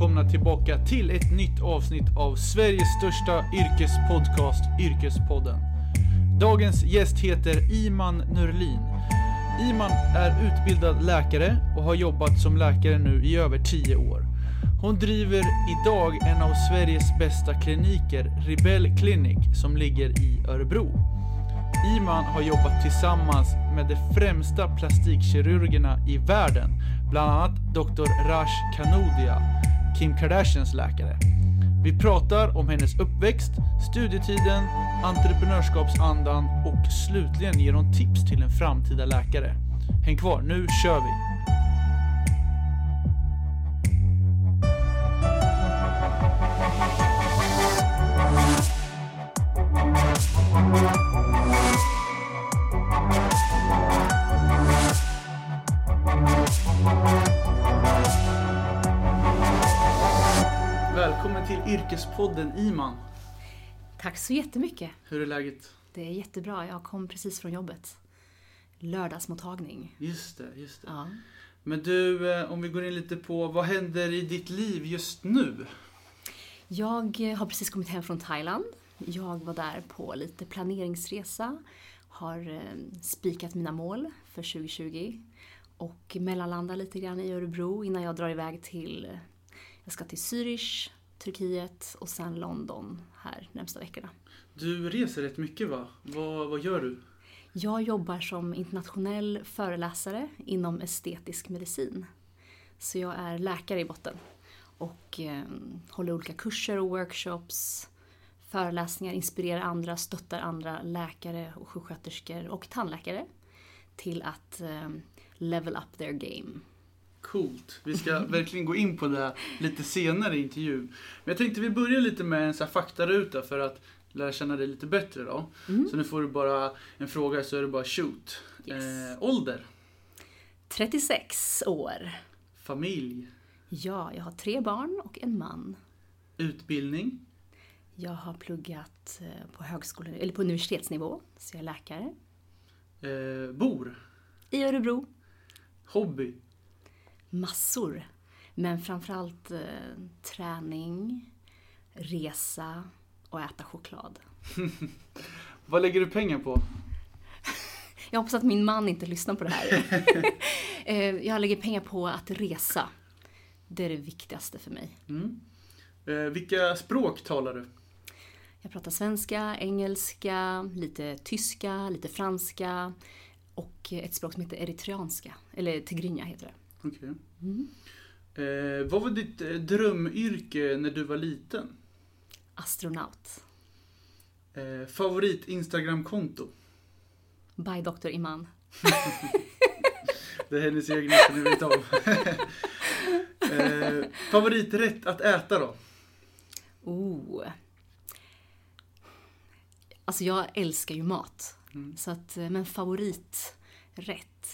välkomna tillbaka till ett nytt avsnitt av Sveriges största yrkespodcast, Yrkespodden. Dagens gäst heter Iman Nurlin. Iman är utbildad läkare och har jobbat som läkare nu i över 10 år. Hon driver idag en av Sveriges bästa kliniker, Ribell Clinic, som ligger i Örebro. Iman har jobbat tillsammans med de främsta plastikkirurgerna i världen, bland annat Dr. Raj Kanodia, Kim Kardashians läkare. Vi pratar om hennes uppväxt, studietiden, entreprenörskapsandan och slutligen ger hon tips till en framtida läkare. Häng kvar, nu kör vi! Yrkespodden Iman. Tack så jättemycket. Hur är läget? Det är jättebra. Jag kom precis från jobbet. Lördagsmottagning. Just det, just det. Ja. Men du, eh, om vi går in lite på vad händer i ditt liv just nu? Jag eh, har precis kommit hem från Thailand. Jag var där på lite planeringsresa. Har eh, spikat mina mål för 2020. Och mellanlandar lite grann i Örebro innan jag drar iväg till... Jag ska till Zürich, Turkiet och sen London här närmsta veckorna. Du reser rätt mycket va? Vad, vad gör du? Jag jobbar som internationell föreläsare inom estetisk medicin. Så jag är läkare i botten och eh, håller olika kurser och workshops, föreläsningar, inspirerar andra, stöttar andra läkare och sjuksköterskor och tandläkare till att eh, level up their game. Coolt. Vi ska verkligen gå in på det lite senare i intervjun. Men jag tänkte vi börjar lite med en så här faktaruta för att lära känna dig lite bättre då. Mm. Så nu får du bara en fråga så är det bara shoot. Yes. Eh, ålder? 36 år. Familj? Ja, jag har tre barn och en man. Utbildning? Jag har pluggat eh, på högskolan, eller på universitetsnivå, så jag är läkare. Eh, bor? I Örebro. Hobby? Massor. Men framförallt eh, träning, resa och äta choklad. Vad lägger du pengar på? Jag hoppas att min man inte lyssnar på det här. Eh, jag lägger pengar på att resa. Det är det viktigaste för mig. Mm. Eh, vilka språk talar du? Jag pratar svenska, engelska, lite tyska, lite franska och ett språk som heter eritreanska. Eller tigrinja heter det. Okej. Mm. Eh, vad var ditt eh, drömyrke när du var liten? Astronaut. Eh, favorit Instagramkonto? By Dr. Iman. Det är hennes egna som ni vet om. eh, favoriträtt att äta då? Oh. Alltså jag älskar ju mat. Mm. Så att, eh, men favoriträtt.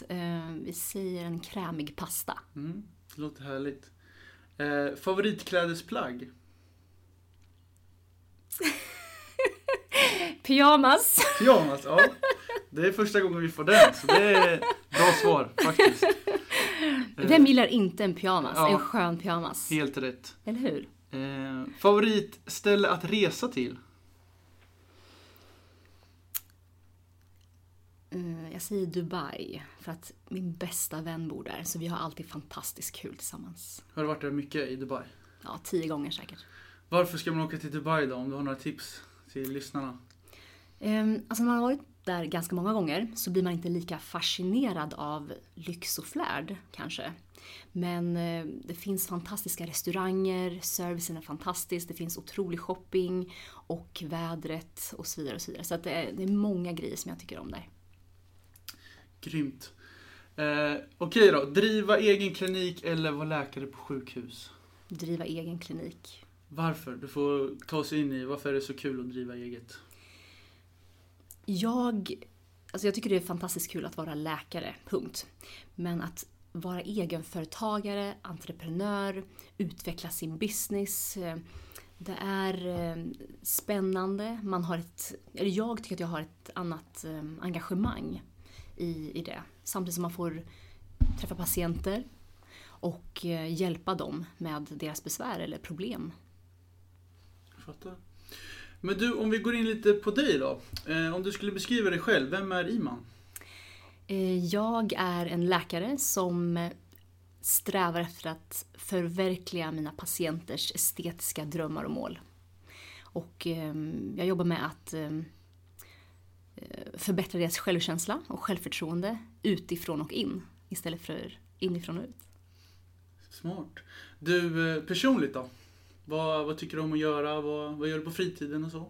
Eh, vi säger en krämig pasta. Mm, det låter härligt. Eh, favoritklädesplagg? Pyjamas! Pyjamas, ja. Det är första gången vi får den, så det är bra svar faktiskt. Eh, Vem gillar inte en pyjamas? Ja. En skön pyjamas. Helt rätt. Eller hur? Eh, favoritställe att resa till? Jag säger Dubai för att min bästa vän bor där. Så vi har alltid fantastiskt kul tillsammans. Har du varit där mycket i Dubai? Ja, tio gånger säkert. Varför ska man åka till Dubai då, om du har några tips till lyssnarna? Ehm, Alltså när man har varit där ganska många gånger så blir man inte lika fascinerad av lyx och flärd kanske. Men eh, det finns fantastiska restauranger, servicen är fantastisk, det finns otrolig shopping och vädret och så vidare. Och så vidare. Så det, är, det är många grejer som jag tycker om där. Grymt. Eh, Okej då, driva egen klinik eller vara läkare på sjukhus? Driva egen klinik. Varför? Du får ta oss in i varför är det så kul att driva eget? Jag, alltså jag tycker det är fantastiskt kul att vara läkare, punkt. Men att vara egenföretagare, entreprenör, utveckla sin business. eh, Det är eh, spännande. Man har ett, eller jag tycker att jag har ett annat eh, engagemang i, i det. Samtidigt som man får träffa patienter och eh, hjälpa dem med deras besvär eller problem. Jag fattar. Men du, om vi går in lite på dig då. Eh, om du skulle beskriva dig själv, vem är Iman? Eh, Jag är en läkare som strävar efter att förverkliga mina patienters estetiska drömmar och mål. Och eh, jag jobbar med att eh, förbättra deras självkänsla och självförtroende utifrån och in istället för inifrån och ut. Smart. Du, eh, personligt då? Vad, vad tycker du om att göra? Vad, vad gör du på fritiden och så?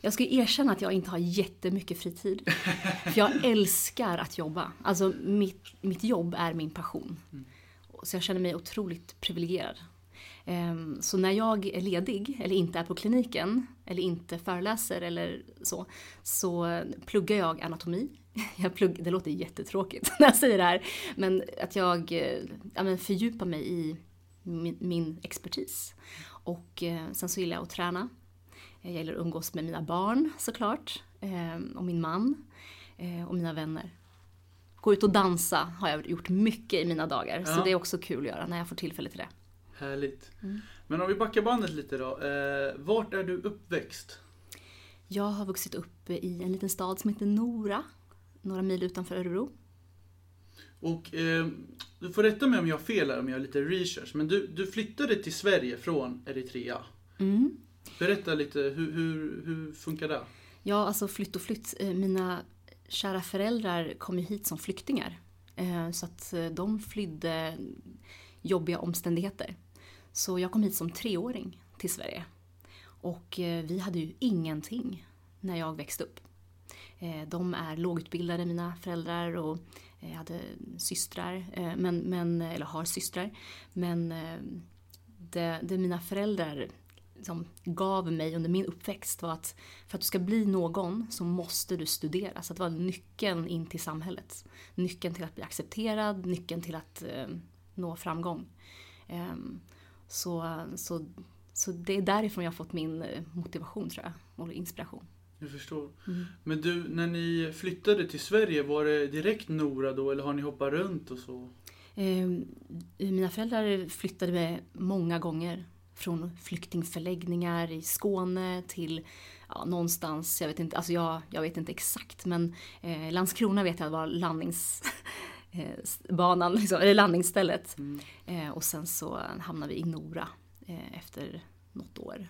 Jag ska erkänna att jag inte har jättemycket fritid. För jag älskar att jobba. Alltså mitt, mitt jobb är min passion. Så jag känner mig otroligt privilegierad. Ehm, Så när jag är ledig, eller inte är på kliniken, eller inte föreläser eller så, så pluggar jag anatomi. Jag plugg, det låter jättetråkigt när jag säger det här, men att jag eh, ja, men fördjupar mig i min, min expertis. Och eh, sen så gillar jag att träna. Jag gillar att umgås med mina barn såklart, eh, och min man eh, och mina vänner. Gå ut och dansa har jag gjort mycket i mina dagar, så Ja. det är också kul att göra när jag får tillfälle till det. Härligt. Mm. Men om vi backar bandet lite då. Eh, vart är du uppväxt? Jag har vuxit upp i en liten stad som heter Nora, några mil utanför Örebro. Och eh, du får rätta mig om jag har fel här, om jag har lite research. Men du, du flyttade till Sverige från Eritrea. Mm. Berätta lite, hur, hur, hur funkar det? Ja, alltså flytt och flytt. Eh, Mina kära föräldrar kom ju hit som flyktingar. Eh, Så att eh, de flydde jobbiga omständigheter. Så jag kom hit som treåring till Sverige. Och eh, vi hade ju ingenting när jag växte upp. Eh, de är lågutbildade, mina föräldrar, och eh, jag hade systrar, men, men, eller har systrar. Men det, det mina föräldrar som gav mig under min uppväxt var att för att du ska bli någon så måste du studera. Så det var nyckeln in till samhället. Nyckeln till att bli accepterad, nyckeln till att eh, nå framgång. Ehm, så, så, så det är därifrån jag har fått min eh, motivation tror jag, och inspiration. Jag förstår. Mm. Men du, när ni flyttade till Sverige, var det direkt Nora då, eller har ni hoppat runt och så? Ehm, Mina föräldrar flyttade med många gånger. Från flyktingförläggningar i Skåne till ja, någonstans, jag vet inte, alltså jag, jag vet inte exakt men eh, Landskrona vet jag var landningsbanan, liksom, eller landningsstället. Mm. Eh, och sen så hamnade vi i Nora eh, efter något år.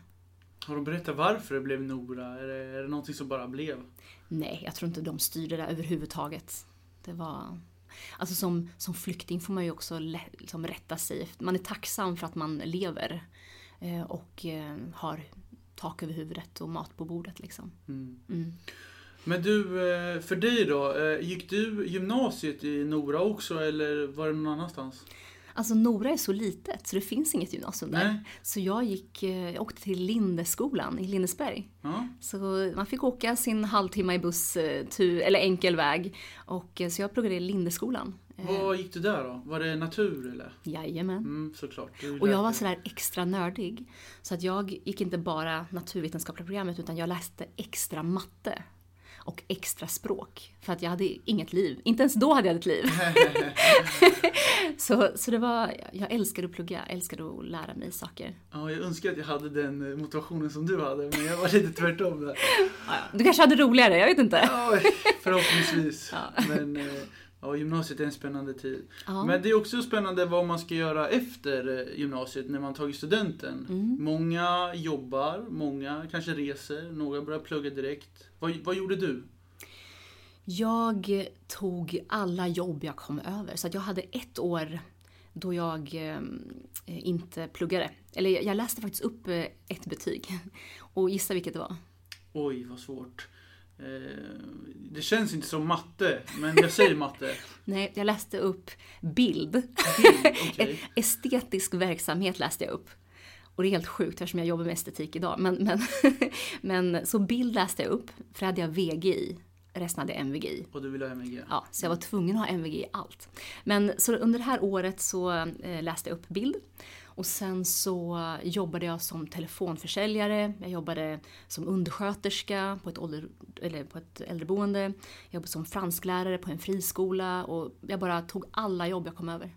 Har de berättat varför det blev Nora? Är det, är det någonting som bara blev? Nej, jag tror inte de styrde det överhuvudtaget. Det var... Alltså som, som flykting får man ju också lä, liksom rätta sig. Man är tacksam för att man lever eh, och eh, har tak över huvudet och mat på bordet liksom. Mm. Mm. Men du, eh, för dig då, eh, gick du gymnasiet i Nora också eller var det någon annanstans? Alltså Nora är så litet så det finns inget gymnasium där. Nej. Så jag gick, eh, jag åkte till Lindeskolan i Lindesberg. Ja. Så man fick åka sin halvtimme i buss, tur, eller enkel väg. Och, så jag pluggade i Lindeskolan. Vad gick du där då? Var det natur eller? Jajamän. Mm, såklart. Och jag var sådär extra nördig. Så att jag gick inte bara naturvetenskapliga programmet utan jag läste extra matte. Och extra språk. För att jag hade inget liv. Inte ens då hade jag ett liv. så, så det var, jag älskade att plugga, älskade att lära mig saker. Ja, jag önskar att jag hade den eh, motivationen som du hade, men jag var lite tvärtom där. Du kanske hade roligare, jag vet inte. Ja, förhoppningsvis. Ja. Men eh, ja, gymnasiet är en spännande tid. Ja. Men det är också spännande vad man ska göra efter eh, gymnasiet när man tagit studenten. Mm. Många jobbar, många kanske reser, några börjar plugga direkt. Vad, vad gjorde du? Jag tog alla jobb jag kom över. Så jag hade ett år då jag eh, inte pluggade. Eller jag- jag läste faktiskt upp eh, ett betyg. Och gissa vilket det var? Oj, vad svårt. Eh, det känns inte som matte, men jag säger matte. Nej, jag läste upp bild. Bild, okej. Estetisk verksamhet läste jag upp. Och det är helt sjukt eftersom jag jobbar med estetik idag. Men, men, men så bild läste jag upp, för det hade jag VG i. Resten hade jag MVG i. Och du vill ha MVG? Ja, så jag var tvungen att ha MVG i allt. Men så under det här året så eh, läste jag upp bild. Och sen så jobbade jag som telefonförsäljare, jag jobbade som undersköterska på ett, ålder, eller på ett äldreboende, jag jobbade som fransklärare på en friskola och jag bara tog alla jobb jag kom över.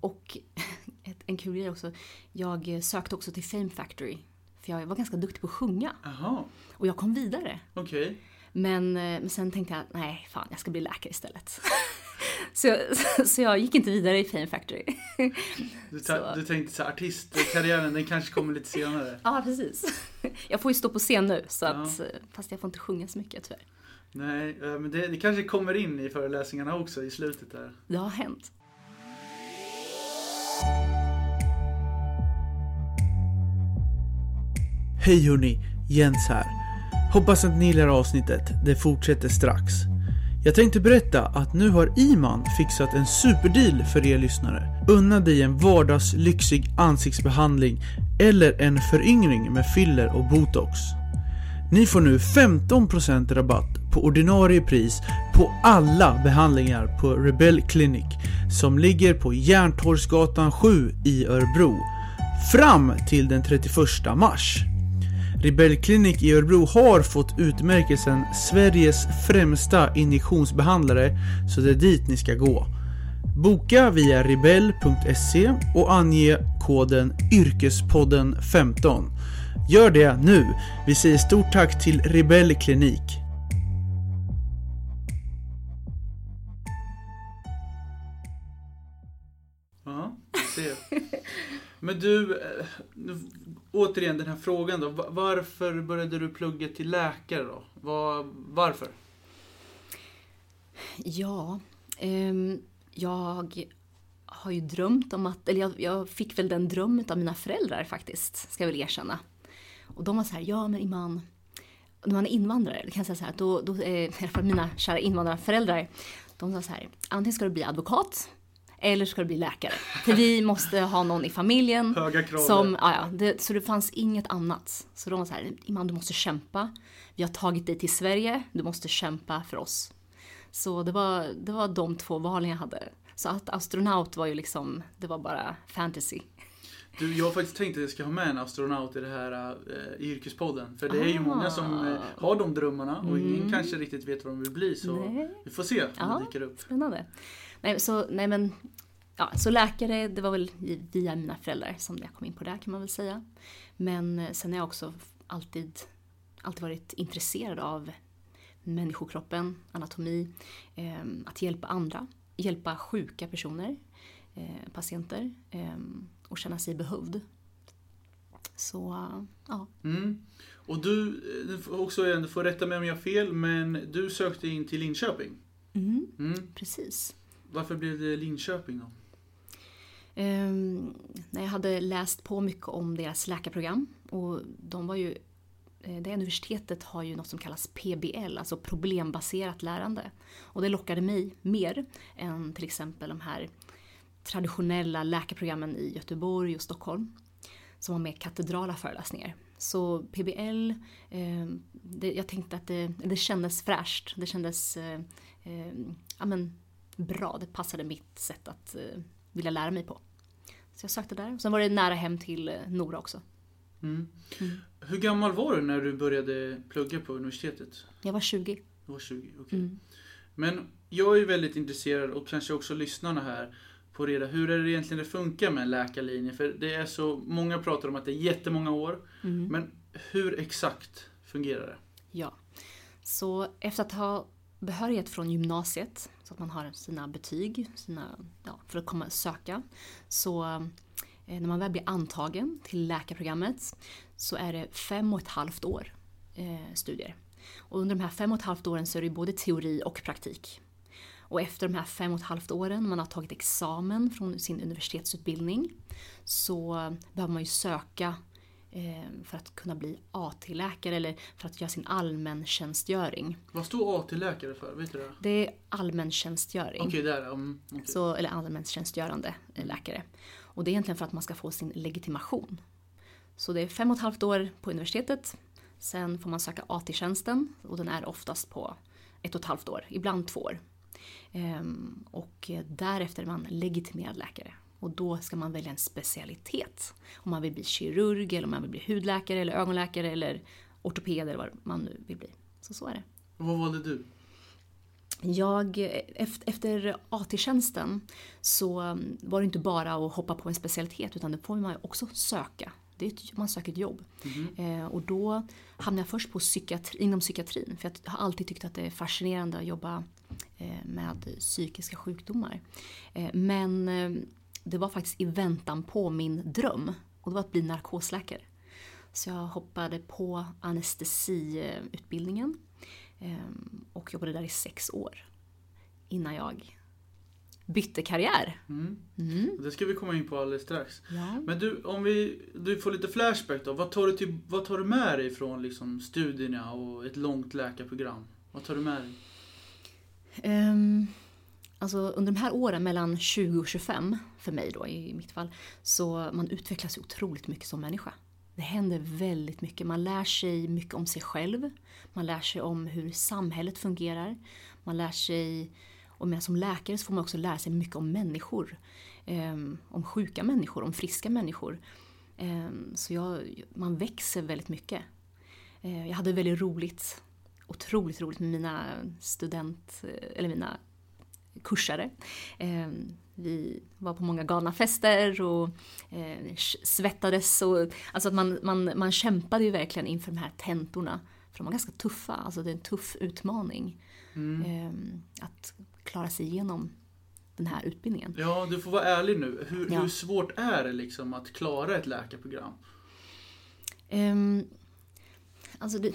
Och en kul grej också, jag sökte också till Fame Factory. För jag var ganska duktig på att sjunga. Jaha, Och jag kom vidare. okej. Men, eh, men sen tänkte jag, nej fan jag ska bli läkare istället. så, jag, så jag gick inte vidare i Fame Factory. Du, ta- Så. du tänkte så artistkarriären den kanske kommer lite senare. Ja, precis. Jag får ju stå på scen nu, så Ja. att, eh, fast jag får inte sjunga så mycket tyvärr. Nej, eh, men det, det kanske kommer in i föreläsningarna också i slutet där. Det har hänt. Hej hörni, Jens här. Hoppas att ni gillar avsnittet, det fortsätter strax. Jag tänkte berätta att nu har Iman fixat en superdeal för er lyssnare. Unna dig en vardagslyxig ansiktsbehandling eller en föryngring med filler och botox. Ni får nu 15% rabatt på ordinarie pris på alla behandlingar på Rebel Clinic som ligger på Järntorgsgatan 7 i Örebro fram till den 31 mars. Rebel Clinic i Örebro har fått utmärkelsen Sveriges främsta injektionsbehandlare så det är dit ni ska gå. Boka via rebell.se och ange koden Yrkespodden 15. Gör det nu! Vi säger stort tack till Rebell Klinik. Ja, ser. Men du, eh, återigen den här frågan då. Varför började du plugga till läkare då? Var, varför? Ja, eh, jag har ju drömt om att, eller jag, jag fick väl den drömmen av mina föräldrar faktiskt, ska jag väl erkänna. Och de var så här, ja men Iman, när man är invandrare, kan jag säga så här, då, då eh, i alla fall mina kära invandrarföräldrar, de sa så här, antingen ska du bli advokat eller ska du bli läkare. För vi måste ha någon i familjen Höga krav. som, ja, ja, det, så det fanns inget annat. Så de var så här, Iman du måste kämpa. Vi har tagit dig till Sverige, du måste kämpa för oss. Så det var, det var de två valen jag hade. Så att astronaut var ju liksom, det var bara fantasy. Du, jag har faktiskt tänkt att jag ska ha med en astronaut i det här eh, yrkespodden. För det är ju Ah. många som eh, har de drömmarna och ingen Mm. kanske riktigt vet vad de vill bli. Så Nej. vi får se om Ja. det dyker upp. Spännande. Nej, så, nej men, ja, så läkare, det var väl via mina föräldrar som jag kom in på det kan man väl säga. Men eh, sen har jag också alltid, alltid varit intresserad av människokroppen, anatomi, eh, att hjälpa andra, hjälpa sjuka personer, eh, patienter eh, och känna sig behövd. Så, ja. Mm. Och du, eh, också igen, du får rätta mig om jag har fel, men du sökte in till Linköping. Mm, Mm. precis. Varför blev det Linköping då? Ehm, um, när jag hade läst på mycket om deras läkarprogram och de var ju eh, det universitetet har ju något som kallas PBL, alltså problembaserat lärande. Och det lockade mig mer än till exempel de här traditionella läkarprogrammen i Göteborg och Stockholm. Som har mer katedrala föreläsningar. Så PBL, eh, det, jag tänkte att det, det kändes fräscht. Det kändes eh, eh, ja, men, bra, det passade mitt sätt att eh, vilja lära mig på. Så jag sökte där. Sen var det nära hem till eh, Nora också. Mm. Mm. Hur gammal var du när du började plugga på universitetet? Jag var 20. Du var 20, okej. Mm. Men jag är väldigt intresserad och kanske också lyssnarna här på reda hur är det egentligen det funkar med en läkarlinje? För det är så, många pratar om att det är jättemånga år. Mm. Men hur exakt fungerar det? Ja. Så efter att ha behörighet från gymnasiet, så att man har sina betyg sina, ja, för att komma och söka. Så eh, när man väl blir antagen till läkarprogrammet så är det fem och ett halvt år eh, studier. Och under de här fem och ett halvt åren så är det både teori och praktik. Och efter de här fem och ett halvt åren, man har tagit examen från sin universitetsutbildning, så eh, behöver man ju söka för att kunna bli AT-läkare eller för att göra sin allmäntjänstgöring. Vad står AT-läkare för? Vet du det? Det är allmäntjänstgöring. Okej, där. Um, okej. Så, eller allmäntjänstgörande eh, läkare. Och det är egentligen för att man ska få sin legitimation. Så det är fem och ett halvt år på universitetet. Sen får man söka AT-tjänsten och den är oftast på ett och ett halvt år, ibland två år. Ehm, och därefter är man legitimerad läkare. Och då ska man välja en specialitet. Om man vill bli kirurg, eller om man vill bli hudläkare, eller ögonläkare, eller ortoped eller vad man nu vill bli. Så så är det. Och vad valde du? Jag, efter AT-tjänsten så var det inte bara att hoppa på en specialitet utan det får man också söka. Det är ett, man söker ett jobb. Mm. Eh, och då hamnade jag först på psykiatri, inom psykiatrin för jag har alltid tyckt att det är fascinerande att jobba eh, med psykiska sjukdomar. Eh, men det var faktiskt i väntan på min dröm och det var att bli narkosläkare. Så jag hoppade på anestesiutbildningen ehm, och jobbade där i sex år innan jag bytte karriär. Mm. Mm. Det ska vi komma in på alldeles strax. Ja. Men du, om vi, du får lite flashback då. Vad tar du, till, vad tar du med dig från liksom, studierna och ett långt läkarprogram? Vad tar du med dig? Um, alltså under de här åren mellan 20 och 25, för mig då i mitt fall, så man utvecklas otroligt mycket som människa. Det händer väldigt mycket. Man lär sig mycket om sig själv. Man lär sig om hur samhället fungerar. Man lär sig, och med som läkare så får man också lära sig mycket om människor. Ehm, om sjuka människor, om friska människor. Ehm, så jag, man växer väldigt mycket. Ehm, jag hade väldigt roligt, otroligt roligt med mina student, eller mina kursare. Um, vi var på många galna fester och eh, svettades. Och, alltså att man, man, man kämpade ju verkligen inför de här tentorna. För de var ganska tuffa, alltså det är en tuff utmaning. Mm. Eh, att klara sig igenom den här utbildningen. Ja, du får vara ärlig nu. Hur, ja. hur svårt är det liksom att klara ett läkarprogram? Um, alltså, det,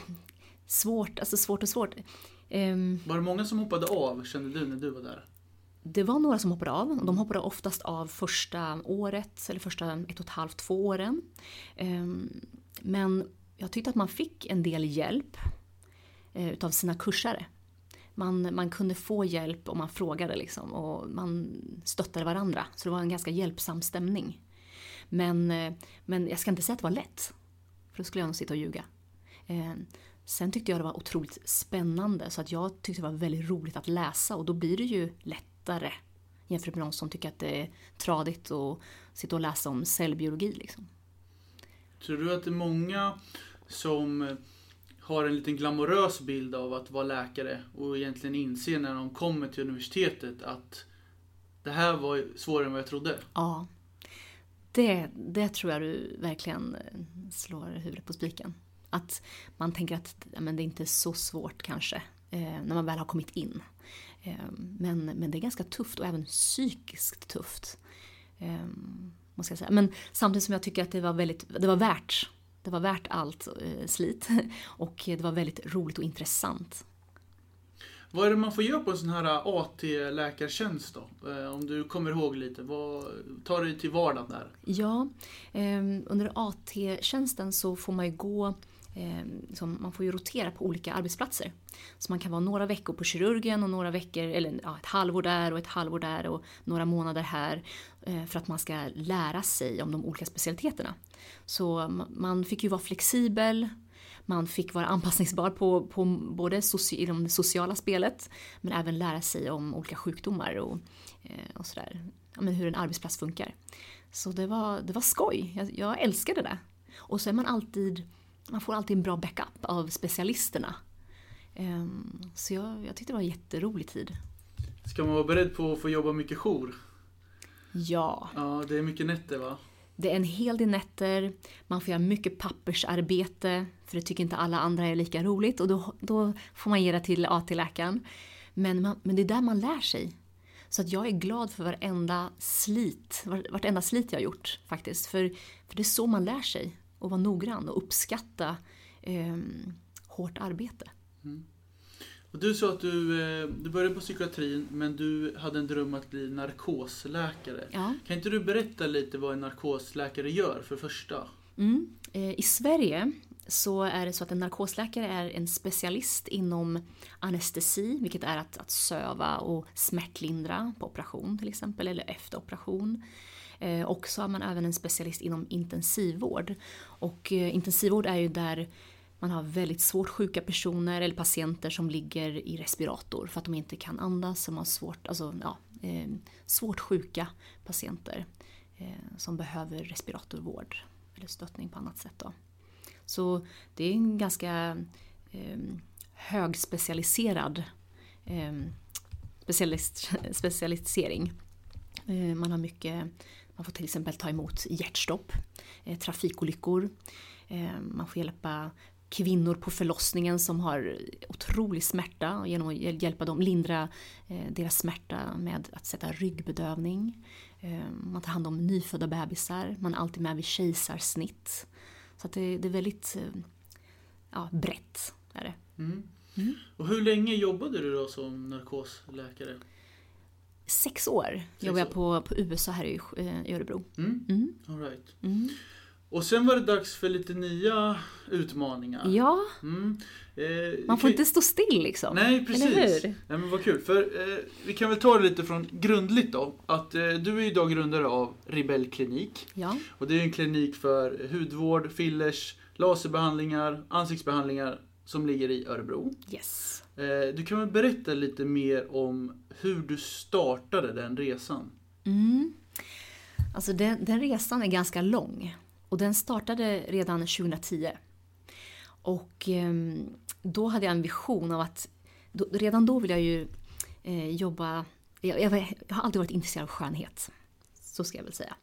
svårt, alltså svårt och svårt. Um, var det många som hoppade av, kände du, när du var där? Det var några som hoppade av. De hoppade oftast av första året eller första ett och ett halvt, två åren. Ehm, men jag tyckte att man fick en del hjälp eh, utav sina kursare. Man, man kunde få hjälp om man frågade liksom och man stöttade varandra. Så det var en ganska hjälpsam stämning. Men, eh, men jag ska inte säga att det var lätt. För då skulle jag nog sitta och ljuga. Ehm, sen tyckte jag det var otroligt spännande så att jag tyckte det var väldigt roligt att läsa och då blir det ju lätt lättare jämfört med de som tycker att det är tradigt att sitta och läsa om cellbiologi. Liksom. Tror du att det är många som har en liten glamorös bild av att vara läkare och egentligen inser när de kommer till universitetet att det här var svårare än vad jag trodde? Ja. Det, det tror jag du verkligen slår huvudet på spiken. Att man tänker att men det är inte är så svårt kanske eh, när man väl har kommit in. Ehm, men, men det är ganska tufft och även psykiskt tufft. Ehm, måste jag säga. Men samtidigt som jag tycker att det var väldigt, det var värt. Det var värt allt eh, slit. Och det var väldigt roligt och intressant. Vad är det man får göra på en sån här AT-läkartjänst då? Eh, om du kommer ihåg lite, vad tar dig till vardagen där? Ja, ehm, under AT-tjänsten så får man ju gå eh, liksom, man får ju rotera på olika arbetsplatser. Så man kan vara några veckor på kirurgen och några veckor, eller ja, ett halvår där och ett halvår där och några månader här. Eh, för att man ska lära sig om de olika specialiteterna. Så man fick ju vara flexibel, man fick vara anpassningsbar på, på både soci, i det sociala spelet men även lära sig om olika sjukdomar och, eh, och sådär. Ja, men hur en arbetsplats funkar. Så det var, det var skoj, jag, jag älskade det. Och så är man alltid man får alltid en bra backup av specialisterna. Ehm, så jag, jag tyckte det var en jätterolig tid. Ska man vara beredd på att få jobba mycket jour? Ja. Ja, det är mycket nätter va? Det är en hel del nätter, man får göra mycket pappersarbete för det tycker inte alla andra är lika roligt och då, då får man ge det till AT-läkaren. Men, man, men det är där man lär sig. Så att jag är glad för varenda slit, vartenda slit jag har gjort faktiskt. För, för det är så man lär sig och vara noggrann och uppskatta eh, hårt arbete. Mm. Och du sa att du, eh, du började på psykiatrin men du hade en dröm att bli narkosläkare. Ja. Kan inte du berätta lite vad en narkosläkare gör för första? Mm. Eh, I Sverige så är det så att en narkosläkare är en specialist inom anestesi, vilket är att, att söva och smärtlindra på operation till exempel, eller efter operation. Eh, och så är man även en specialist inom intensivvård. Och eh, intensivvård är ju där man har väldigt svårt sjuka personer eller patienter som ligger i respirator för att de inte kan andas. Som har svårt, alltså, ja, eh, svårt sjuka patienter eh, som behöver respiratorvård eller stöttning på annat sätt. Då. Så det är en ganska eh, högspecialiserad eh, specialist, specialisering. Eh, man har mycket, man får till exempel ta emot hjärtstopp, eh, trafikolyckor. Eh, man får hjälpa kvinnor på förlossningen som har otrolig smärta genom att hjälpa dem lindra eh, deras smärta med att sätta ryggbedövning. Eh, man tar hand om nyfödda bebisar, man är alltid med vid kejsarsnitt. Så det, det, är väldigt eh, ja, brett. Är det. Mm. Mm. Och hur länge jobbade du då som narkosläkare? Sex år Sex jobbade jag på, på USA här i, i Örebro. Mm. Mm. All right. Och sen var det dags för lite nya utmaningar. Ja. Mm. Eh, Man får kan... inte stå still liksom. Nej, precis. Eller hur? Nej, men vad kul. För eh, vi kan väl ta det lite från grundligt då. Att eh, du är idag grundare av Rebell Klinik. Ja. Och det är en klinik för hudvård, fillers, laserbehandlingar, ansiktsbehandlingar som ligger i Örebro. Yes. Eh, du kan väl berätta lite mer om hur du startade den resan? Mm. Alltså den, den resan är ganska lång. Och den startade redan 2010. Och ehm, då hade jag en vision av att, redan då ville jag ju eh, jobba, jag, har alltid varit intresserad av skönhet. Så ska jag väl säga.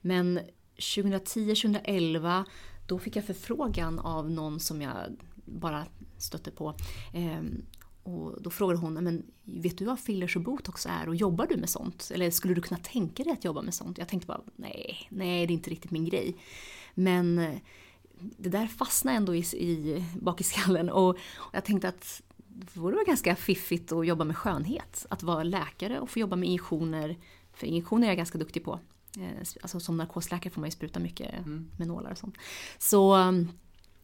Men 2010-2011 då fick jag förfrågan av någon som jag bara stötte på. Ehm, och då frågade hon, men vet du vad fillers och botox är och jobbar du med sånt? Eller skulle du kunna tänka dig att jobba med sånt? Jag tänkte bara, nej, nej det är inte riktigt min grej. Men eh, det där fastnade ändå i, i, bak i skallen och, och jag tänkte att det vore ganska fiffigt att jobba med skönhet. Att vara läkare och få jobba med injektioner. För injektioner är jag ganska duktig på. Eh, alltså som narkosläkare får man ju spruta mycket mm. med nålar och sånt. Så,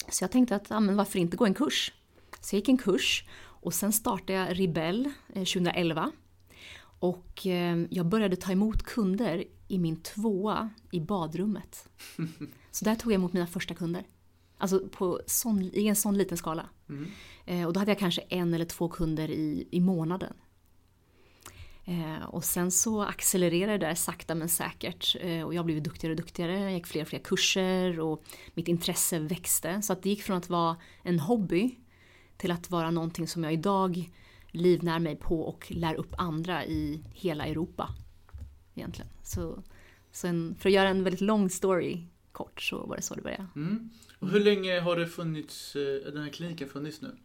så jag tänkte att ja, men varför inte gå en kurs? Så jag gick en kurs och sen startade jag Ribell 2011. Eh, och eh, jag började ta emot kunder i min tvåa i badrummet. Så där tog jag emot mina första kunder. Alltså på sån, i en sån liten skala. Mm. Eh, och då hade jag kanske en eller två kunder i, i månaden. och sen så accelererade det där sakta men säkert. och jag blev duktigare och duktigare. Jag gick fler och fler kurser och mitt intresse växte. Så att det gick från att vara en hobby till att vara någonting som jag idag livnär mig på och lär upp andra i hela Europa. Egentligen. Så, så en, för att göra en väldigt lång story kort så var det så det började. Mm. Och hur länge har det funnits, eh, den här kliniken funnits nu?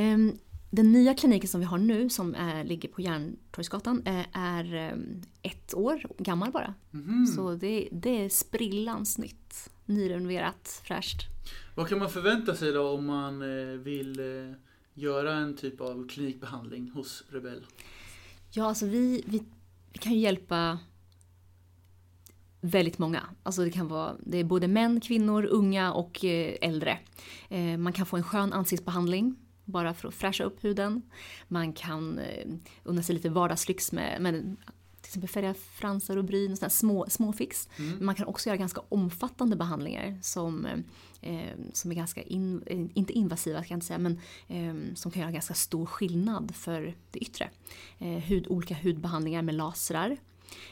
Um, den nya kliniken som vi har nu som är, ligger på Järntorgsgatan är, är ett år gammal bara. Mm. Så det, det är sprillans nytt. Nyrenoverat, fräscht. Vad kan man förvänta sig då om man eh, vill eh, göra en typ av klinikbehandling hos Rebell? Ja, alltså vi, vi, vi kan ju hjälpa väldigt många. Alltså det kan vara det är både män, kvinnor, unga och eh, äldre. Man kan få en skön ansiktsbehandling bara för att fräscha upp huden. Man kan unna sig lite vardagslyx med, med exempel färga fransar och bryn och sådana små, små fix. Mm. Men man kan också göra ganska omfattande behandlingar som, eh, som är ganska, in, eh, inte invasiva kan jag inte säga, men eh, som kan göra ganska stor skillnad för det yttre. Eh, hud, olika hudbehandlingar med lasrar.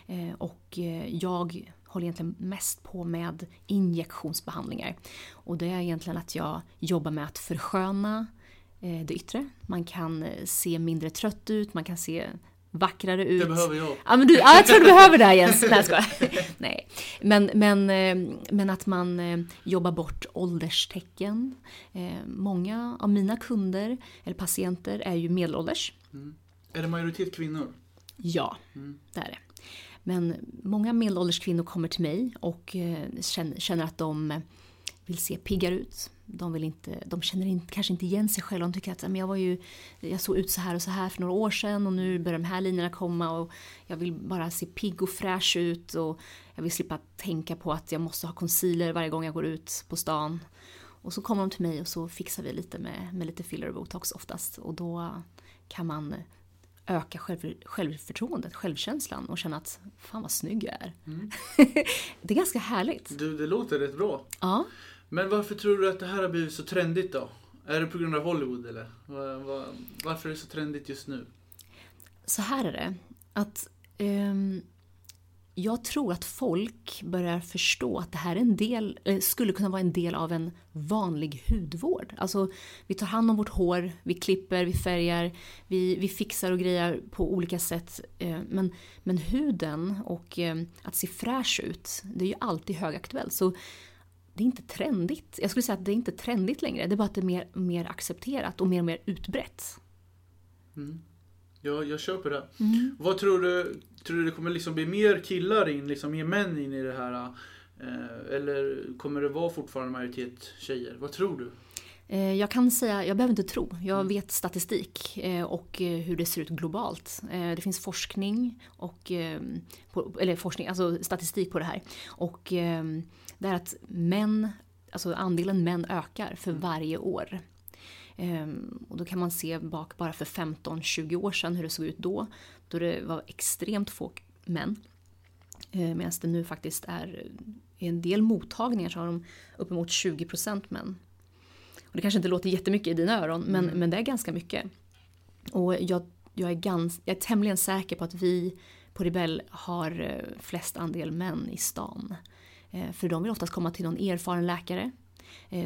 Eh, och eh, jag håller egentligen mest på med injektionsbehandlingar. Och det är egentligen att jag jobbar med att försköna det yttre. Man kan se mindre trött ut, man kan se vackrare ut. Det behöver jag. Ja, men du, ja, jag tror du behöver det här Jens. Nej, jag Nej. Men, men, eh, men att man eh, jobbar bort ålderstecken. Eh, många av mina kunder eller patienter är ju medelålders. Mm. Är det majoritet kvinnor? Ja, mm. det är det. Men många medelålders kvinnor kommer till mig och känner att de vill se piggare ut de, vill inte, de känner in, kanske inte igen sig själva. De tycker att men jag, var ju, jag såg ut så här och så här för några år sedan och nu börjar de här linjerna komma och jag vill bara se pigg och fräsch ut och jag vill slippa tänka på att jag måste ha concealer varje gång jag går ut på stan. Och så kommer de till mig och så fixar vi lite med, med lite filler och botox oftast och då kan man öka själv, självförtroendet, självkänslan och känna att fan vad snygg jag är. Mm. det är ganska härligt. Du, det låter rätt bra. Ja. Men varför tror du att det här har blivit så trendigt då? Är det på grund av Hollywood eller? Varför är det så trendigt just nu? Så här är det. Att um, jag tror att folk börjar förstå att det här är en del, eh, skulle kunna vara en del av en vanlig hudvård. Alltså, vi tar hand om vårt hår, vi klipper, vi färgar, vi, vi fixar och grejer på olika sätt. Uh, men, men huden och uh, att se fräsch ut, det är ju alltid högaktuellt. Så det är inte trendigt. Jag skulle säga att det är inte trendigt längre. Det är bara att det är mer, mer accepterat och mer och mer utbrett. Mm. Ja, jag köper det. Mm. Vad tror du, tror du det kommer liksom bli mer killar in, liksom mer män in i det här? Eh, eller kommer det vara fortfarande majoritet tjejer? Vad tror du? Eh, jag kan säga, jag behöver inte tro, jag mm. vet statistik eh, och eh, hur det ser ut globalt. Det finns forskning, och, eller forskning, alltså statistik på det här. Och det är att män, alltså andelen män ökar för mm. varje år. Ehm, och då kan man se bak bara för 15-20 år sedan hur det såg ut då. Då det var extremt få män. Ehm, Medan det nu faktiskt är i en del mottagningar så har de uppemot 20% män. Och det kanske inte låter jättemycket i dina öron men, mm. men det är ganska mycket. Och jag, jag, är gans, jag är tämligen säker på att vi på Rebell har eh, flest andel män i stan. Ehm, för de vill oftast komma till någon erfaren läkare.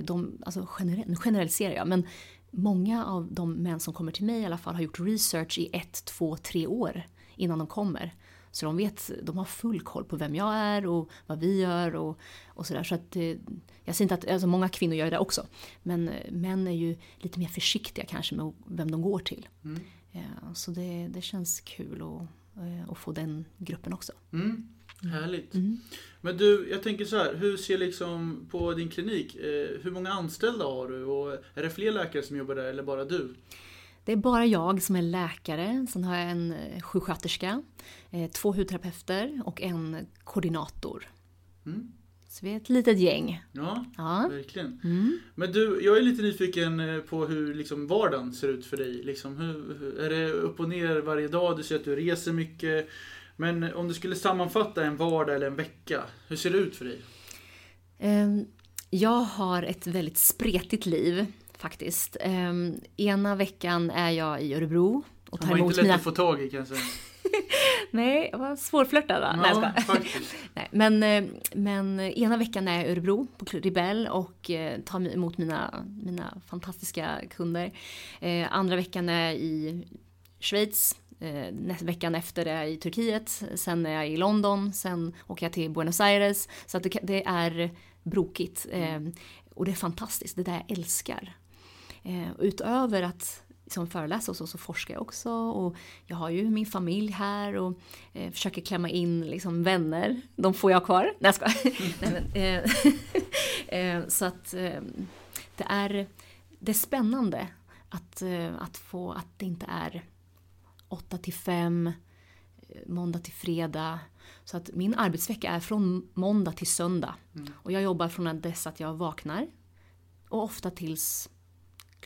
De, alltså generell, generaliserar jag men många av de män som kommer till mig i alla fall har gjort research i ett, två, tre år innan de kommer. Så de vet, de har full koll på vem jag är och vad vi gör och, och sådär. Så att eh, jag säger inte att, alltså många kvinnor gör det också. Men eh, män är ju lite mer försiktiga kanske med vem de går till. Mm. Ja, så det, det känns kul att, eh, att få den gruppen också. Mm. Härligt. Mm. Men du, jag tänker så här, hur ser liksom på din klinik, eh, hur många anställda har du och är det fler läkare som jobbar där eller bara du? Det är bara jag som är läkare, sen har jag en eh, sjuksköterska, eh, två hudterapeuter och en koordinator. Mm. Så vi är ett litet gäng. Ja, ja. verkligen. Mm. Men du, jag är lite nyfiken eh, på hur liksom vardagen ser ut för dig. Liksom, hur, är det upp och ner varje dag? Du säger att du reser mycket. Men om du skulle sammanfatta en vardag eller en vecka, hur ser det ut för dig? Ehm, jag har ett väldigt spretigt liv faktiskt. Ehm, ena veckan är jag i Örebro och tar emot mina... var inte lätt mina... att få tag i kanske? Nej, jag var svårflörtad va? Ja, Nej, faktiskt. Nej, men, eh, men ena veckan är jag i Örebro på Ribell och eh, tar emot mina, mina fantastiska kunder. Eh, andra veckan är jag i Schweiz Eh, veckan efter är jag i Turkiet, sen är jag i London, sen åker jag till Buenos Aires. Så det, det är brokigt. Eh, och det är fantastiskt, det där jag älskar. Eh, utöver att som föreläsa och så, så forskar jag också och jag har ju min familj här och eh, försöker klämma in liksom vänner. De får jag kvar. Nej jag skojar. Nej, men, eh, eh, så att eh, det, är, det är spännande att, eh, att få att det inte är 8 till 5, eh, måndag till fredag. Så att min arbetsvecka är från måndag till söndag. Mm. Och jag jobbar från dess att jag vaknar. Och ofta tills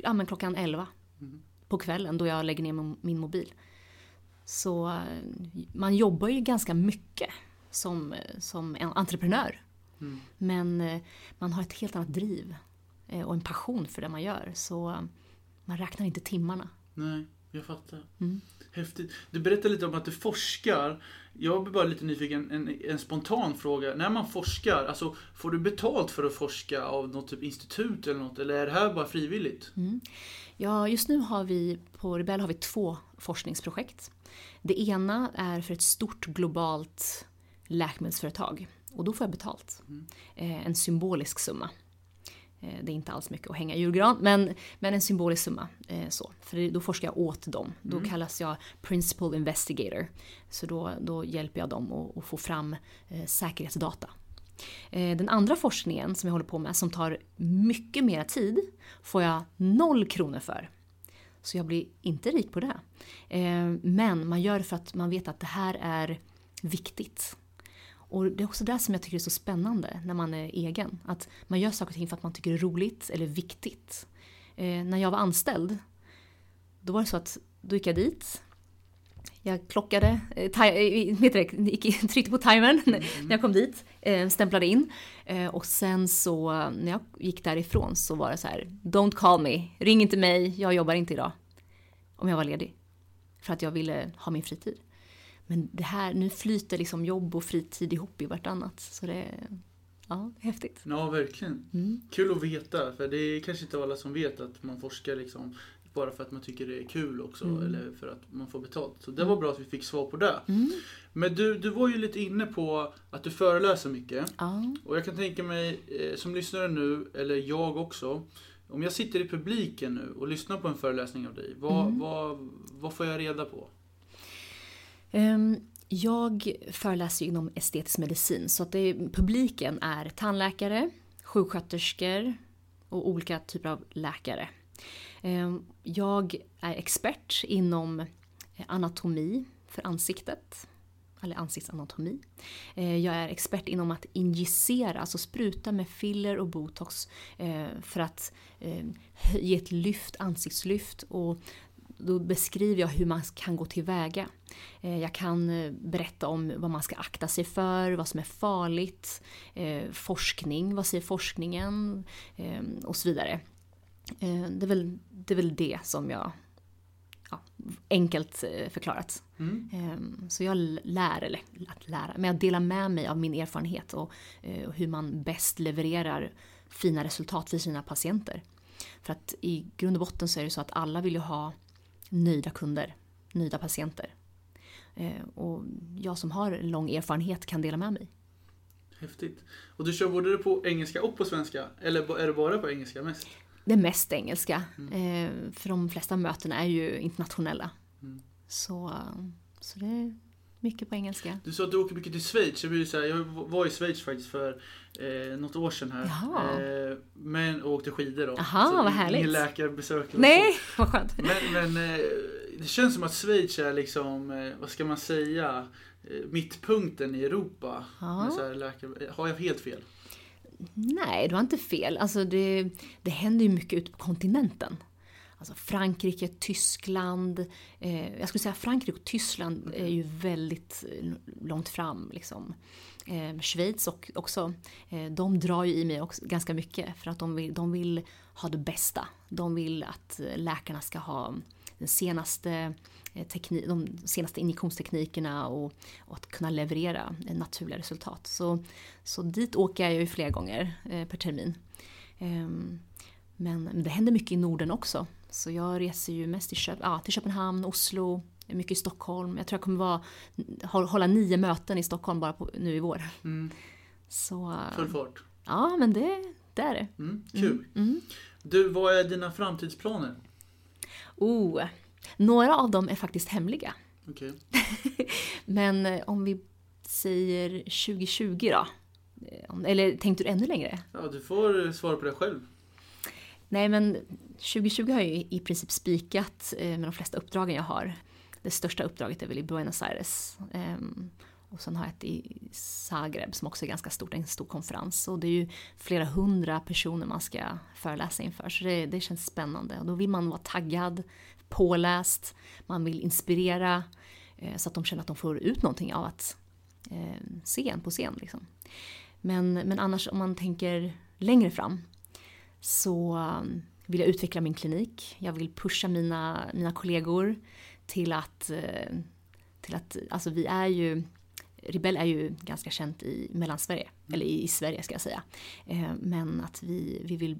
ja, men klockan 11 mm. på kvällen då jag lägger ner min mobil. Så eh, man jobbar ju ganska mycket som, eh, som en entreprenör. Mm. Men man har ett helt annat driv och en passion för det man gör. Så man räknar inte timmarna. Nej, jag fattar. Mm. Häftigt. Du berättade lite om att du forskar. Jag blir bara lite nyfiken, en, en spontan fråga. När man forskar, alltså, får du betalt för att forska av något typ institut eller något? Eller är det här bara frivilligt? Mm. Ja, just nu har vi på Rebell har vi två forskningsprojekt. Det ena är för ett stort globalt läkemedelsföretag. Och då får jag betalt. Mm. Eh, en symbolisk summa. Eh, det är inte alls mycket att hänga julgran, men, men en symbolisk summa. Eh, så. För då forskar jag åt dem. Då mm. kallas jag Principal Investigator. Så då, då hjälper jag dem att, att få fram eh, säkerhetsdata. Eh, den andra forskningen som jag håller på med, som tar mycket mer tid, får jag noll kronor för. Så jag blir inte rik på det. Eh, men man gör det för att man vet att det här är viktigt. Och det är också det som jag tycker är så spännande när man är egen. Att man gör saker och ting för att man tycker det är roligt eller viktigt. Eh, när jag var anställd, då var det så att då gick jag dit. Jag klockade, eh, eh tryckte på timern mm. när jag kom dit, eh, stämplade in. Eh, och sen så när jag gick därifrån så var det så här, Don't call me, ring inte mig, jag jobbar inte idag. Om jag var ledig. För att jag ville ha min fritid men det här, nu flyter liksom jobb och fritid ihop i vartannat. Så det är, ja, häftigt. Ja, verkligen. Mm. Kul att veta, för det är kanske inte alla som vet att man forskar liksom bara för att man tycker det är kul också, Mm. eller för att man får betalt. Så det var bra att vi fick svar på det. Mm. Men du, du var ju lite inne på att du föreläser mycket. Ja. Och jag kan tänka mig, eh, som lyssnare nu, eller jag också, om jag sitter i publiken nu och lyssnar på en föreläsning av dig, vad, Mm. vad, vad får jag reda på? Ehm, jag föreläser inom estetisk medicin så att det, publiken är tandläkare, sjuksköterskor och olika typer av läkare. Ehm, jag är expert inom eh, anatomi för ansiktet, eller ansiktsanatomi. Ehm, jag är expert inom att injicera, alltså spruta med filler och botox eh, för att ge ett lyft, ansiktslyft och då beskriver jag hur man kan gå tillväga. Eh, Jag kan eh, berätta om vad man ska akta sig för, vad som är farligt, eh, forskning, vad säger forskningen och så vidare. Det är väl det, är väl det som jag, ja, enkelt förklarat. Mm. Eh, Så jag lär, eller att lära, men jag delar med mig av min erfarenhet och och hur man bäst levererar fina resultat för sina patienter. För att i grund och botten så är det så att alla vill ju ha nöjda kunder, nöjda patienter. Eh, Och jag som har lång erfarenhet kan dela med mig. Häftigt. Och du kör både på engelska och på svenska? Eller är det bara på engelska mest? Det är mest engelska, eh, för de flesta mötena är ju internationella. Mm. Så, så det mycket på engelska. Du sa att du åker mycket till Schweiz. Jag, så här, jag var i Schweiz faktiskt för eh, något år sedan här. Jaha. Eh, men och åkte skidor då. Aha, Så vad härligt. Ingen läkarbesök. Nej, vad skönt. Men, men eh, det känns som att Schweiz är liksom, eh, vad ska man säga, eh, mittpunkten i Europa. Här läkare, har jag helt fel? Nej, du har inte fel. Alltså det, det händer ju mycket ute på kontinenten. Alltså Frankrike, Tyskland. Eh, jag skulle säga Frankrike och Tyskland är ju väldigt eh, långt fram. Liksom. Eh, Schweiz och, också. Eh, de drar ju i mig också ganska mycket för att de vill, de vill ha det bästa. De vill att eh, läkarna ska ha den senaste eh, teknik, de senaste injektionsteknikerna och, och att kunna leverera naturliga resultat. Så, så dit åker jag ju flera gånger eh, per termin. Ehm, men men det händer mycket i Norden också. Så jag reser ju mest till, Köp ja, till Köpenhamn, Oslo, mycket i Stockholm. Jag tror jag kommer vara, hå- hålla nio möten i Stockholm bara på, nu i vår. Mm, Så full fart. ja, men det, det är det. Mm, kul. Mm, mm. Du, vad är dina framtidsplaner? Oh, några av dem är faktiskt hemliga. Okej. Men eh, om vi säger 2020 då? Eh, Eller tänkte du ännu längre? Ja, du får eh, svara på det själv. Nej men 2020 har jag ju i princip spikat eh, med de flesta uppdragen jag har. Det största uppdraget är väl i Buenos Aires. Ehm, och sen har jag ett i Zagreb som också är ganska stort, en stor konferens. Och det är ju flera hundra personer man ska föreläsa inför. Så det, det känns spännande. Och då vill man vara taggad, påläst, man vill inspirera. Eh, så att de känner att de får ut någonting av att ehm, se en på scen. Liksom. Men, men annars om man tänker längre fram så vill jag utveckla min klinik. Jag vill pusha mina, mina kollegor till att, eh, till att, alltså vi är ju, Ribell är ju ganska känt i Mellansverige, eller i, Sverige ska jag säga. Eh, Men att vi, vi vill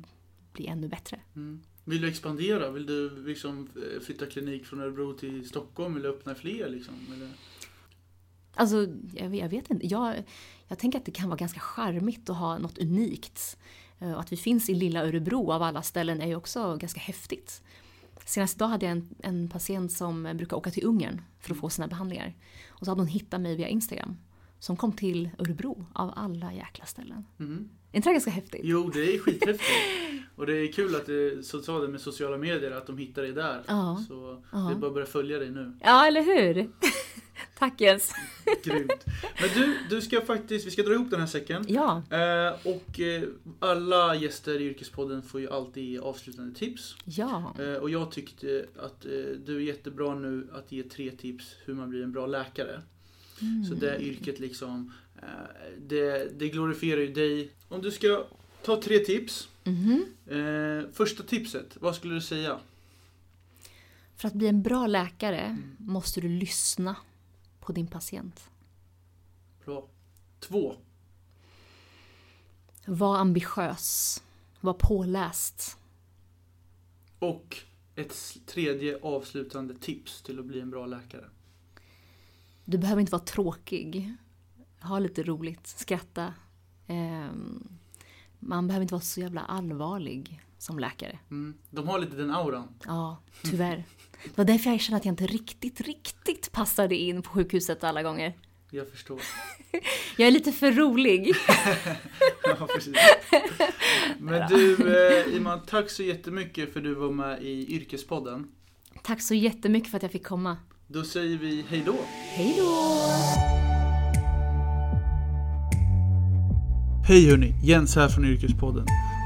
bli ännu bättre. Mm. Vill du expandera? Vill du liksom eh, flytta klinik från Örebro till Stockholm eller öppna fler? Liksom? Eller? Alltså, jag, jag vet inte. Jag, jag tänker att det kan vara ganska charmigt att ha något unikt. Eh, Och att vi finns i lilla Örebro av alla ställen är ju också ganska häftigt. Senast idag hade jag en, en patient som brukar åka till Ungern för att få sina behandlingar. Och så hade hon hittat mig via Instagram. Som kom till Örebro av alla jäkla ställen. Mhm. Är inte det ganska häftigt? Jo, det är skithäftigt. Och det är kul att det, så sa det med sociala medier, att de hittar dig där. Ja. Så Ja. det är bara att börja följa dig nu. Ja, eller hur? Tack Jens. Grymt. Men du, du ska faktiskt, vi ska dra ihop den här säcken. Ja, Eh, och eh, alla gäster i Yrkespodden får ju alltid avslutande tips. ja. Eh, och jag tyckte att eh, du är jättebra nu att ge tre tips hur man blir en bra läkare. Så det yrket liksom, eh, det, det glorifierar ju dig. Om du ska ta tre tips. Mhm. Eh, första tipset, vad skulle du säga? För att bli en bra läkare måste du lyssna. På din patient. Bra. Två. Var ambitiös. Var påläst. Och ett tredje avslutande tips till att bli en bra läkare. Du behöver inte vara tråkig. Ha lite roligt, skratta. Ehm, man behöver inte vara så jävla allvarlig som läkare. Mm. De har lite den auran. Ja, tyvärr. Det var därför jag kände att jag inte riktigt, riktigt passade in på sjukhuset alla gånger. Jag förstår. Jag är lite för rolig. Ja, precis. Men du, eh, Iman, tack så jättemycket för att du var med i Yrkespodden. Tack så jättemycket för att jag fick komma. Då säger vi hej då. Hej då! Hej hörni, Jens här från Yrkespodden.